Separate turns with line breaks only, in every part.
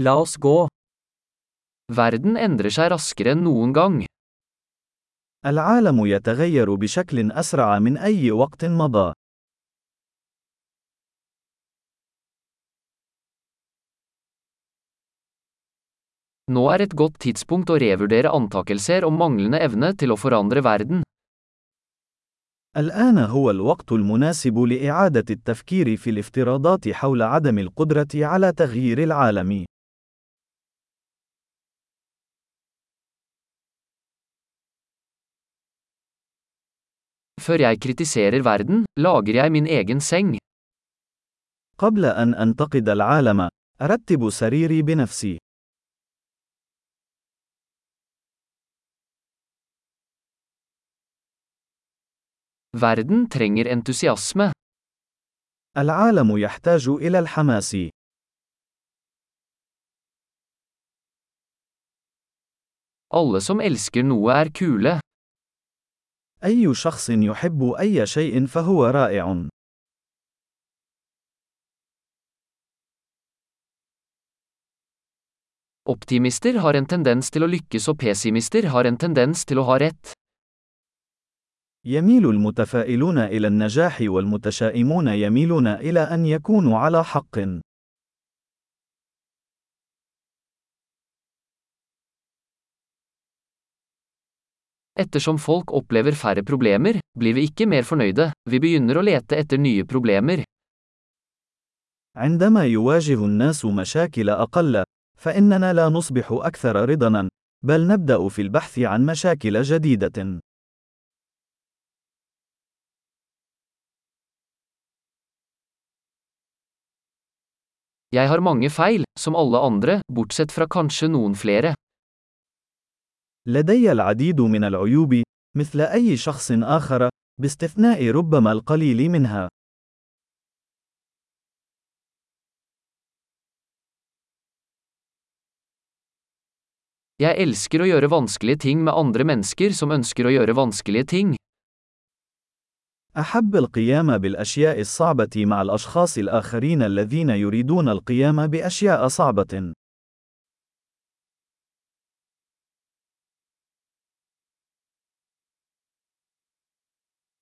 La oss gå.
Verden endrer seg raskere enn noen gang.
العالم يتغير بشكل أسرع من أي وقت مضى.
Nå er et godt tidspunkt å revurdere antakelser om manglende evne til å forandre verden.
الآن هو الوقت المناسب لإعادة التفكير في الافتراضات حول عدم القدرة على تغيير العالم.
Før jeg kritiserer verden, lager jeg min egen seng.
قبل أن أنتقد العالم، أرتب سريري بنفسي.
Verden trenger entusiasme.
العالم يحتاج إلى الحماس.
Alle som elsker noe er kule.
أي شخص يحب أي شيء فهو رائع.
Optimister har en tendens til å lykkes og pessimister har en tendens til å ha rett.
يميل المتفائلون إلى النجاح والمتشائمون يميلون إلى أن يكونوا على حق.
Ettersom folk opplever færre problemer, blir vi ikke mer fornøyde, vi begynner å lete etter nye problemer.
عندما يواجه الناس مشاكل أقل، فإننا لا نصبح أكثر رضاً، بل نبدأ في البحث عن مشاكل جديدة.
Jeg har mange feil, som alle andre, bortsett fra kanskje noen flere.
لدي العديد من العيوب، مثل أي شخص آخر، باستثناء ربما القليل منها.
Jeg elsker å gjøre vanskelige ting med andre mennesker som ønsker å gjøre vanskelige ting.
أحب القيام بالأشياء الصعبة مع الأشخاص الآخرين الذين يريدون القيام بأشياء صعبة.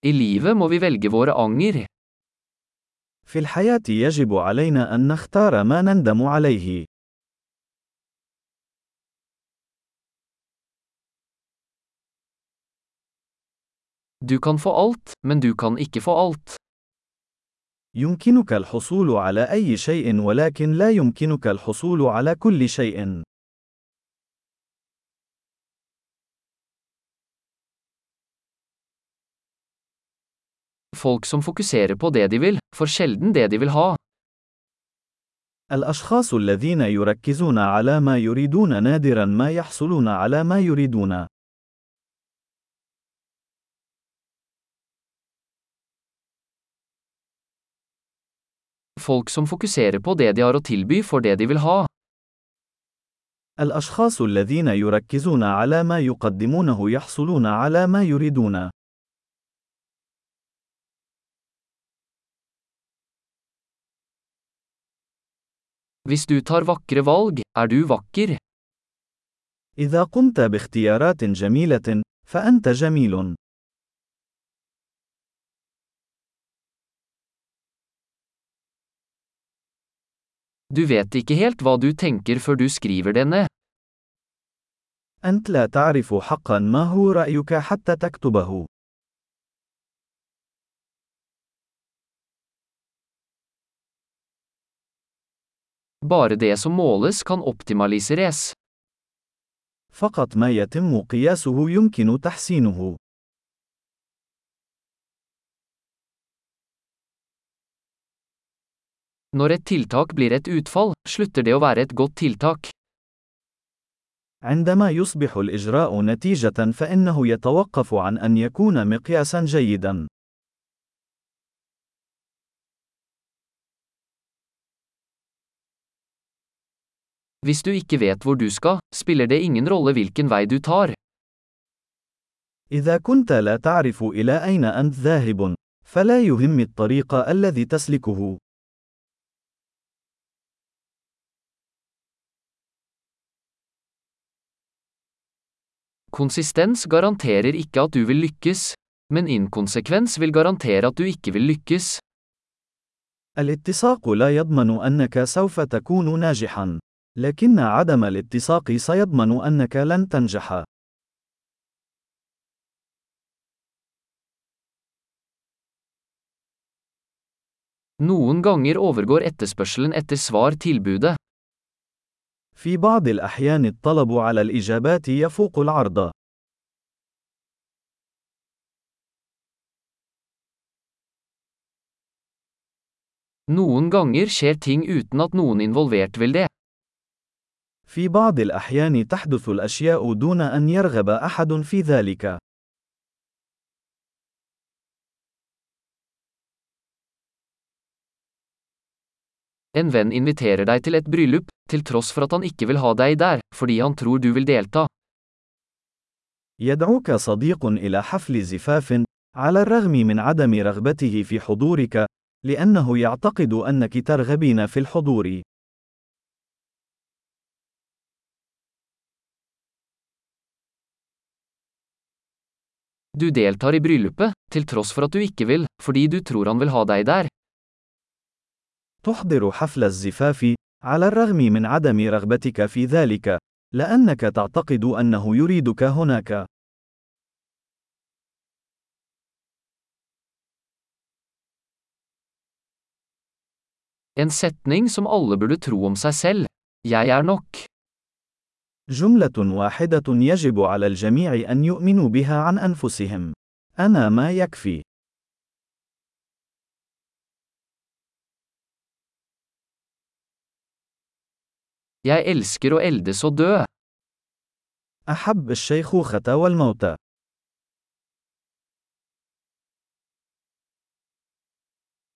I livet må vi velge våre anger.
في الحياة يجب علينا أن نختار ما نندم عليه.
Du kan få alt, men du kan ikke få alt.
يمكنك الحصول على أي شيء ولكن لا يمكنك الحصول على كل شيء.
Folk som fokuserer på det de vil, får sjelden det de vil ha.
الأشخاص الذين يركزون على ما يريدون نادرا ما يحصلون على ما يريدون.
Folk som fokuserer på det de har å tilby får det de vil ha.
الأشخاص الذين يركزون على ما يقدمونه يحصلون على ما يريدون.
Hvis du tar vakre valg, er du vakker.
إذا قمت باختيارات جميلة، فأنت جميل.
Du vet ikke helt hva du tenker før du skriver det ned.
أنت لا تعرف حقا ما هو رأيك حتى تكتبه.
Bare det som måles kan optimaliseres.
فقط ما يتم قياسه يمكن تحسينه.
Når et tiltak blir et utfall, slutter det å være et godt tiltak.
عندما يصبح الإجراء نتيجة فإنه يتوقف عن أن يكون مقياسا جيدا.
Hvis du ikke vet hvor du skal, spiller det ingen rolle hvilken vei du tar.
إذا كنت لا تعرف إلى أين أنت ذاهب، فلا يهم الطريق الذي تسلكه.
Konsistens garanterer ikke at du vil lykkes, men inkonsekvens vil garantere at du ikke vil lykkes.
الاتساق لا يضمن أنك سوف تكون ناجحاً. لكن عدم الاتساق سيضمن أنك لن تنجح.
Noen ganger overgår etterspørselen etter svar tilbudet.
في بعض الأحيان الطلب على الإجابات يفوق العرض.
Noen ganger skjer ting uten at noen involvert vil det.
في بعض الأحيان تحدث الأشياء دون أن يرغب أحد في ذلك.
En venn inviterer deg til et bryllup, til tross for at han ikke vil ha deg der, fordi han tror du vil delta.
يدعوك صديق إلى حفل زفاف، على الرغم من عدم رغبته في حضورك، لأنه يعتقد أنك ترغبين في الحضور.
Du deltar i bryllupet, til tross for at du ikke vil, fordi du tror han vil ha deg der.
تحضر حفل الزفاف، على الرغم من عدم رغبتك في ذلك، لأنك تعتقد أنه يريدك هناك.
En setning som alle burde tro om seg selv. Jeg er nok.
جملة واحدة يجب على الجميع أن يؤمنوا بها عن أنفسهم. أنا ما يكفي.
Jeg elsker å eldes og dø.
أحب الشيخوخة والموت.